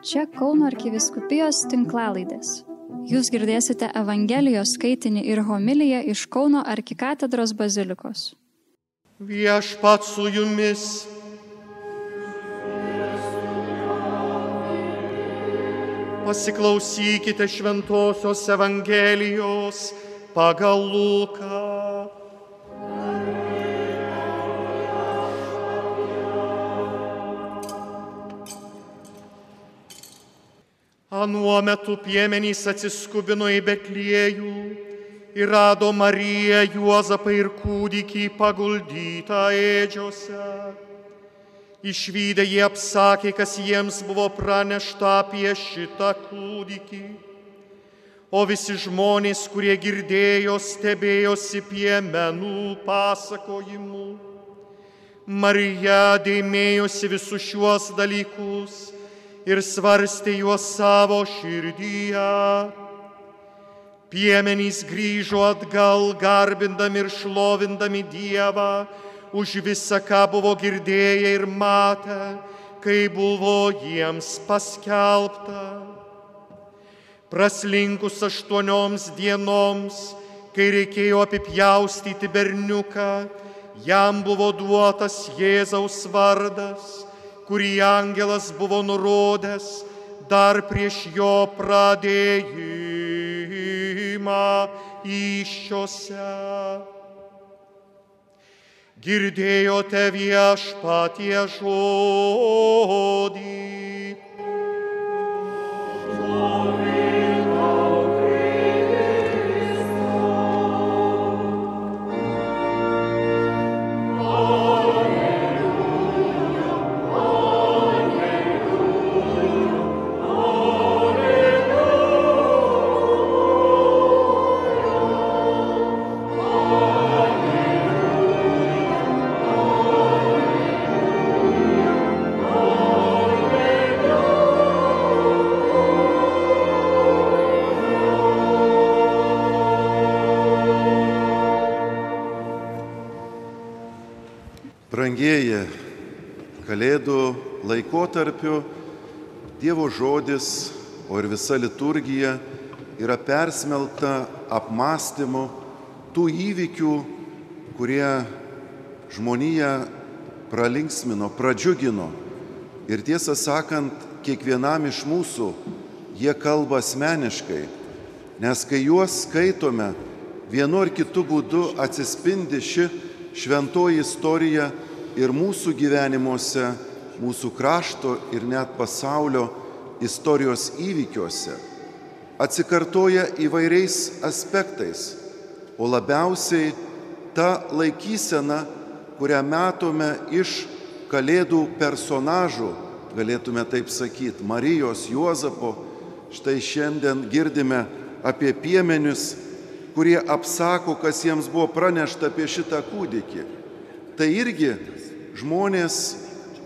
Čia Kauno arkiviskupijos tinklalaidės. Jūs girdėsite Evangelijos skaitinį ir homiliją iš Kauno arkikatedros bazilikos. Viešpat su jumis. Pasiklausykite šventosios Evangelijos pagal Luką. Anuo metu piemenys atsiskubino į Betliejų ir rado Mariją, Juozapą ir kūdikį paguldytą ėdžiose. Išvykę jie apsakė, kas jiems buvo pranešta apie šitą kūdikį. O visi žmonės, kurie girdėjo, stebėjosi piemenų pasakojimu. Marija dėmėjosi visus šiuos dalykus ir svarstė juos savo širdyje. Piemenys grįžo atgal, garbindami ir šlovindami Dievą už visą, ką buvo girdėję ir matę, kai buvo jiems paskelbta. Praslinkus aštuonioms dienoms, kai reikėjo apipjaustyti berniuką, jam buvo duotas Jėzaus vardas kurį angelas buvo nurodęs dar prieš jo pradėjimą iššiose. Girdėjote viešpatie žodį. Brangieji, Kalėdų laikotarpiu Dievo žodis, o ir visa liturgija yra persmelkta apmąstymu tų įvykių, kurie žmoniją pralinksmino, pradžiugino. Ir tiesą sakant, kiekvienam iš mūsų jie kalba asmeniškai, nes kai juos skaitome, vienu ar kitu būdu atsispindi ši šventoji istorija ir mūsų gyvenimuose, mūsų krašto ir net pasaulio istorijos įvykiuose. Atsikartoja įvairiais aspektais, o labiausiai ta laikysena, kurią matome iš kalėdų personažų, galėtume taip sakyti, Marijos, Juozapo, štai šiandien girdime apie piemenius, kurie apsako, kas jiems buvo pranešta apie šitą kūdikį. Tai irgi žmonės,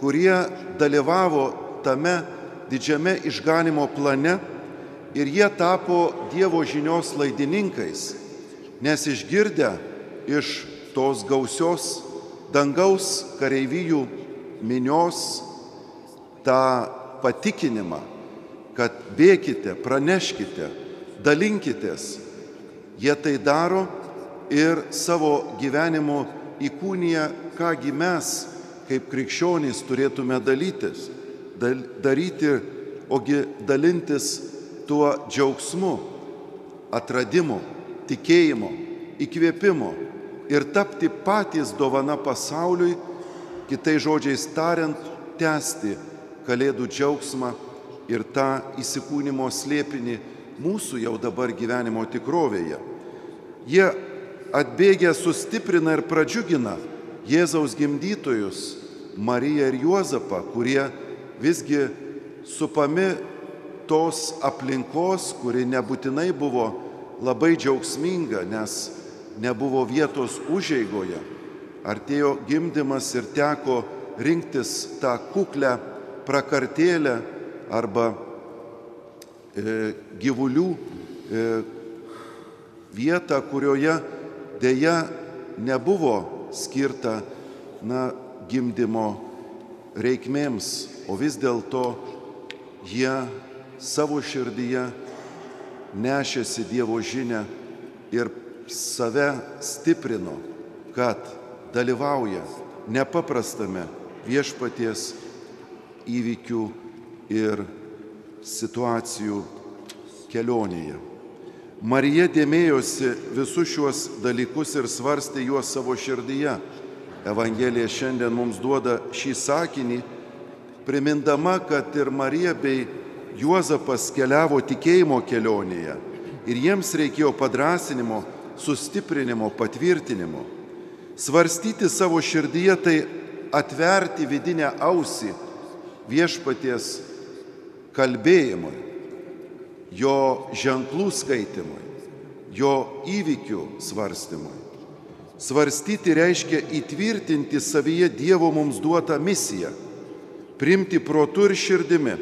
kurie dalyvavo tame didžiame išganimo plane ir jie tapo Dievo žinios laidininkais, nes išgirdę iš tos gausios dangaus kareivijų minios tą patikinimą, kad bėkite, praneškite, dalinkitės. Jie tai daro ir savo gyvenimu įkūnija, kągi mes kaip krikščionys turėtume dalytis, dal, daryti, ogi dalintis tuo džiaugsmu, atradimu, tikėjimu, įkvėpimu ir tapti patys dovana pasauliui, kitai žodžiais tariant, tęsti Kalėdų džiaugsmą ir tą įsikūnimo slėpinį mūsų jau dabar gyvenimo tikrovėje. Jie atbėgę sustiprina ir pradžiugina Jėzaus gimdytojus, Mariją ir Juozapą, kurie visgi supami tos aplinkos, kuri nebūtinai buvo labai džiaugsminga, nes nebuvo vietos užeigoje. Artėjo gimdymas ir teko rinktis tą kuklę prakartėlę arba e, gyvulių e, vietą, kurioje dėja nebuvo skirta na, gimdymo reikmėms, o vis dėlto jie savo širdyje nešėsi Dievo žinę ir save stiprino, kad dalyvauja nepaprastame viešpaties įvykių ir situacijų kelionėje. Marija dėmėjosi visus šiuos dalykus ir svarstė juos savo širdyje. Evangelija šiandien mums duoda šį sakinį, primindama, kad ir Marija bei Juozapas keliavo tikėjimo kelionėje ir jiems reikėjo padrasinimo, sustiprinimo, patvirtinimo. Svarstyti savo širdyje tai atverti vidinę ausį viešpaties kalbėjimui, jo ženklų skaitimui, jo įvykių svarstymui. Svarstyti reiškia įtvirtinti savyje Dievo mums duotą misiją, primti protu ir širdimi,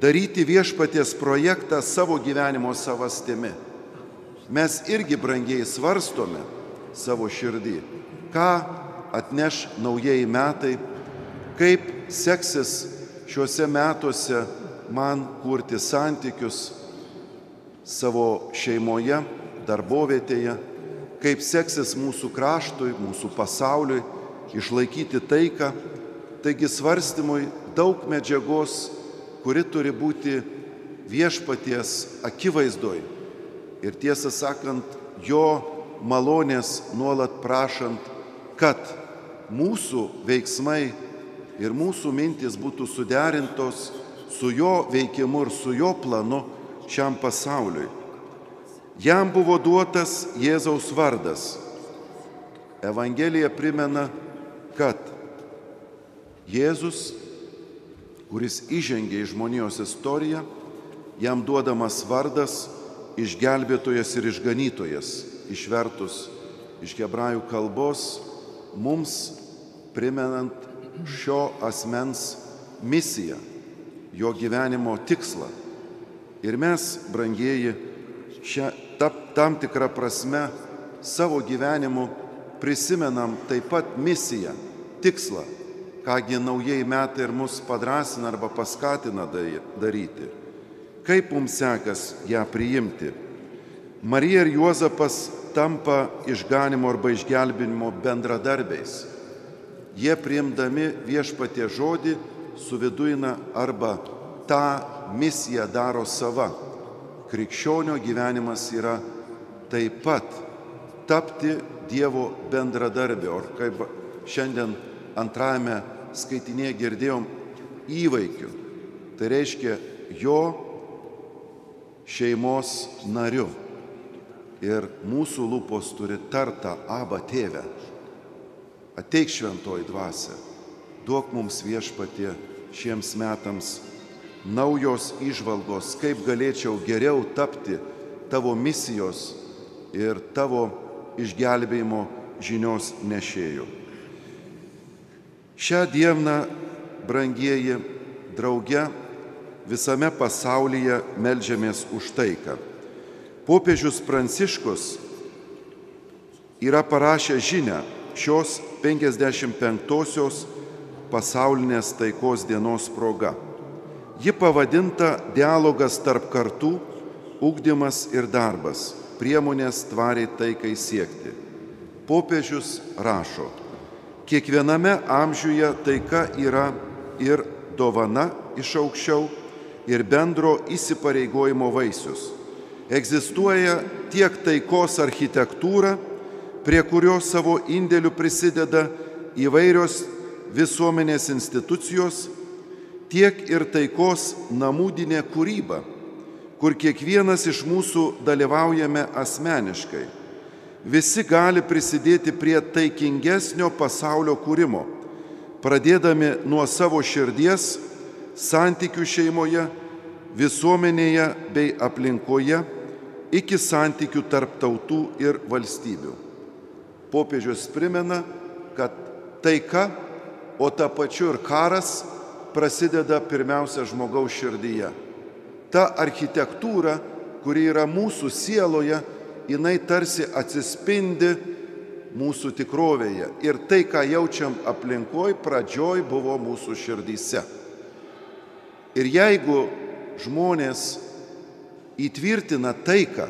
daryti viešpaties projektą savo gyvenimo savastimi. Mes irgi brangiai svarstome savo širdį, ką atneš naujieji metai, kaip seksis šiuose metuose man kurti santykius savo šeimoje, darbovietėje, kaip seksis mūsų kraštui, mūsų pasauliui išlaikyti taiką. Taigi svarstymui daug medžiagos, kuri turi būti viešpaties akivaizdoj. Ir tiesą sakant, jo malonės nuolat prašant, kad mūsų veiksmai ir mūsų mintis būtų suderintos su jo veikimu ir su jo planu šiam pasauliui. Jam buvo duotas Jėzaus vardas. Evangelija primena, kad Jėzus, kuris įžengė į žmonijos istoriją, jam duodamas vardas išgelbėtojas ir išganytojas, išvertus iš hebrajų kalbos, mums primenant šio asmens misiją jo gyvenimo tikslą. Ir mes, brangieji, šią, ta, tam tikrą prasme savo gyvenimu prisimenam taip pat misiją, tikslą, kągi naujieji metai ir mus padrasina arba paskatina daryti. Kaip mums sekas ją priimti? Marija ir Juozapas tampa išganimo arba išgelbinimo bendradarbiais. Jie priimdami viešpatie žodį suviduina arba tą misiją daro sava. Krikščionio gyvenimas yra taip pat tapti Dievo bendradarbio, ar kaip šiandien antrajame skaitinėje girdėjom, įvaikiu. Tai reiškia jo šeimos nariu. Ir mūsų lūpos turi tartą abą tėvę. Ateik šventoji dvasia duok mums viešpatie šiems metams naujos išvalgos, kaip galėčiau geriau tapti tavo misijos ir tavo išgelbėjimo žinios nešėjų. Šią dieną, brangieji, drauge visame pasaulyje melžiamės už taiką. Popiežius Pranciškus yra parašęs žinę šios 55-osios pasaulinės taikos dienos proga. Ji pavadinta Dialogas tarp kartų, ugdymas ir darbas - priemonės tvariai taikai siekti. Popiežius rašo, kiekviename amžiuje taika yra ir dovana iš aukščiau, ir bendro įsipareigojimo vaisius. Egzistuoja tiek taikos architektūra, prie kurios savo indėlių prisideda įvairios visuomenės institucijos, tiek ir taikos namūdinė kūryba, kur kiekvienas iš mūsų dalyvaujame asmeniškai. Visi gali prisidėti prie taikingesnio pasaulio kūrimo, pradėdami nuo savo širdies, santykių šeimoje, visuomenėje bei aplinkoje iki santykių tarp tautų ir valstybių. Popiežius primena, kad taika o ta pačiu ir karas prasideda pirmiausia žmogaus širdyje. Ta architektūra, kuri yra mūsų sieloje, jinai tarsi atsispindi mūsų tikrovėje. Ir tai, ką jaučiam aplinkoj, pradžioj buvo mūsų širdyse. Ir jeigu žmonės įtvirtina taiką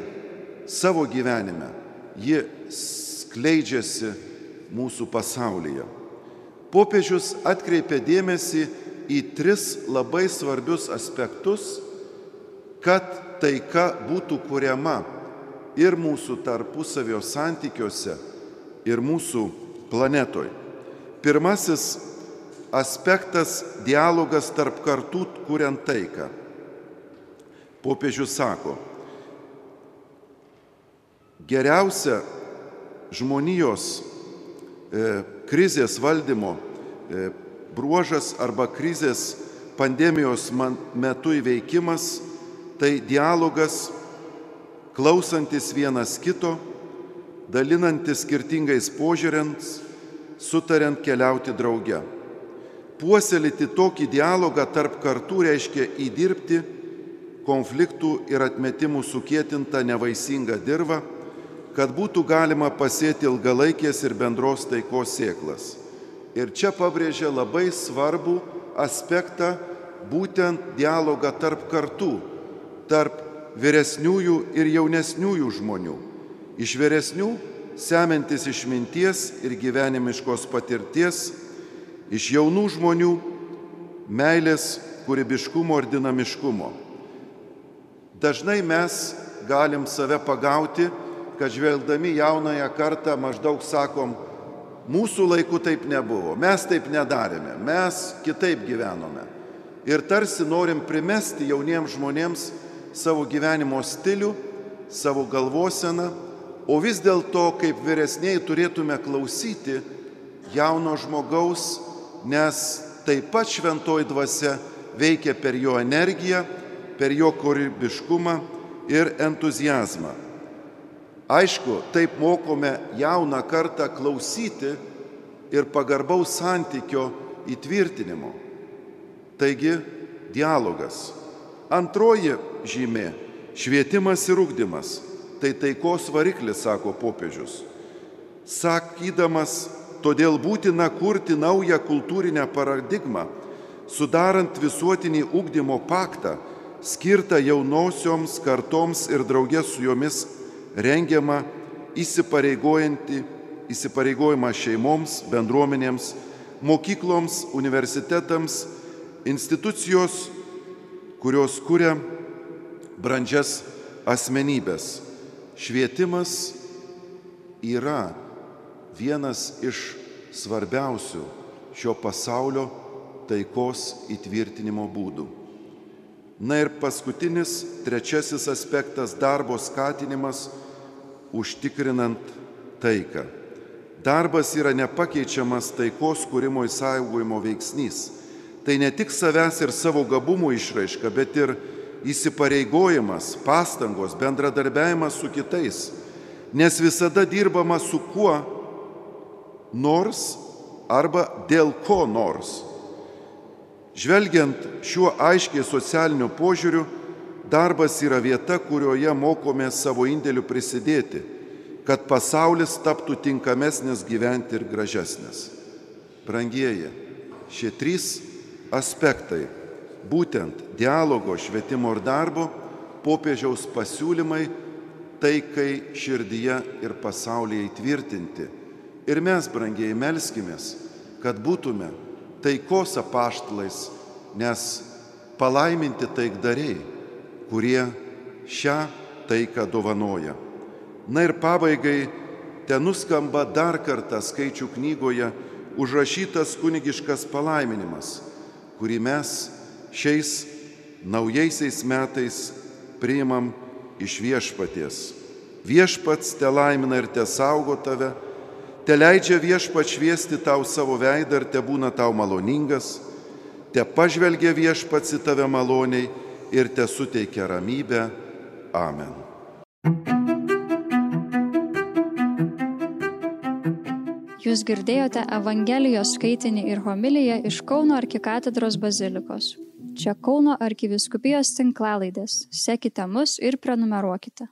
savo gyvenime, ji skleidžiasi mūsų pasaulyje. Popiežius atkreipė dėmesį į tris labai svarbius aspektus, kad taika būtų kuriama ir mūsų tarpusavio santykiuose, ir mūsų planetoj. Pirmasis aspektas - dialogas tarp kartų kuriant taiką. Popiežius sako, geriausia žmonijos e, krizės valdymo e, bruožas arba krizės pandemijos metu įveikimas tai dialogas, klausantis vienas kito, dalinantis skirtingais požiūrėms, sutariant keliauti drauge. Puoselėti tokį dialogą tarp kartų reiškia įdirbti konfliktų ir atmetimų sukėtintą nevaisingą dirbą, kad būtų galima pasėti ilgalaikės ir bendros taikos sėklas. Ir čia pabrėžia labai svarbų aspektą būtent dialogą tarp kartų tarp vyresniųjų ir jaunesniųjų žmonių. Iš vyresnių semiantis išminties ir gyvenimiškos patirties, iš jaunų žmonių meilės, kūrybiškumo ir dinamiškumo. Dažnai mes galim save pagauti, kad žvelgdami jaunąją kartą maždaug sakom, mūsų laikų taip nebuvo, mes taip nedarėme, mes kitaip gyvenome. Ir tarsi norim primesti jauniems žmonėms, savo gyvenimo stilių, savo galvoseną, o vis dėlto kaip vyresniai turėtume klausyti jauno žmogaus, nes taip pat šventoji dvasia veikia per jo energiją, per jo kūrybiškumą ir entuzijazmą. Aišku, taip mokome jauną kartą klausyti ir pagarbaus santykio įtvirtinimo. Taigi, dialogas. Antroji žymė - švietimas ir ūkdymas. Tai taikos variklis, sako popiežius. Sakydamas, todėl būtina kurti naują kultūrinę paradigmą, sudarant visuotinį ūkdymo paktą, skirtą jaunosioms kartoms ir draugės su jomis rengiamą įsipareigojantį, įsipareigojimą šeimoms, bendruomenėms, mokykloms, universitetams, institucijos, kurios kuria brandžias asmenybės. Švietimas yra vienas iš svarbiausių šio pasaulio taikos įtvirtinimo būdų. Na ir paskutinis, trečiasis aspektas - darbo skatinimas užtikrinant taiką. Darbas yra nepakeičiamas taikos kūrimo įsaugojimo veiksnys. Tai ne tik savęs ir savo gabumų išraiška, bet ir įsipareigojimas, pastangos, bendradarbiavimas su kitais, nes visada dirbama su kuo nors arba dėl ko nors. Žvelgiant šiuo aiškiai socialiniu požiūriu, darbas yra vieta, kurioje mokome savo indėlių prisidėti, kad pasaulis taptų tinkamesnis gyventi ir gražesnis. Brangieji, šie trys aspektai būtent dialogo, švietimo ir darbo, popiežiaus pasiūlymai taikai širdyje ir pasaulyje įtvirtinti. Ir mes, brangiai, melskimės, kad būtume taikos apaštalais, nes palaiminti taikdariai, kurie šią taiką dovanoja. Na ir pabaigai, ten nuskamba dar kartą skaičių knygoje užrašytas kunigiškas palaiminimas, kurį mes šiais naujaisiais metais priimam iš viešpaties. Viešpats te laimina ir te saugo tave, te leidžia viešpat šviesti tau savo veidą ir te būna tau maloningas, te pažvelgia viešpats į tave maloniai ir te suteikia ramybę. Amen. Jūs girdėjote Evangelijos skaitinį ir homiliją iš Kauno arkikatedros bazilikos. Čia Kauno arkiviskupijos tinklalaidės. Sekite mus ir prenumeruokite.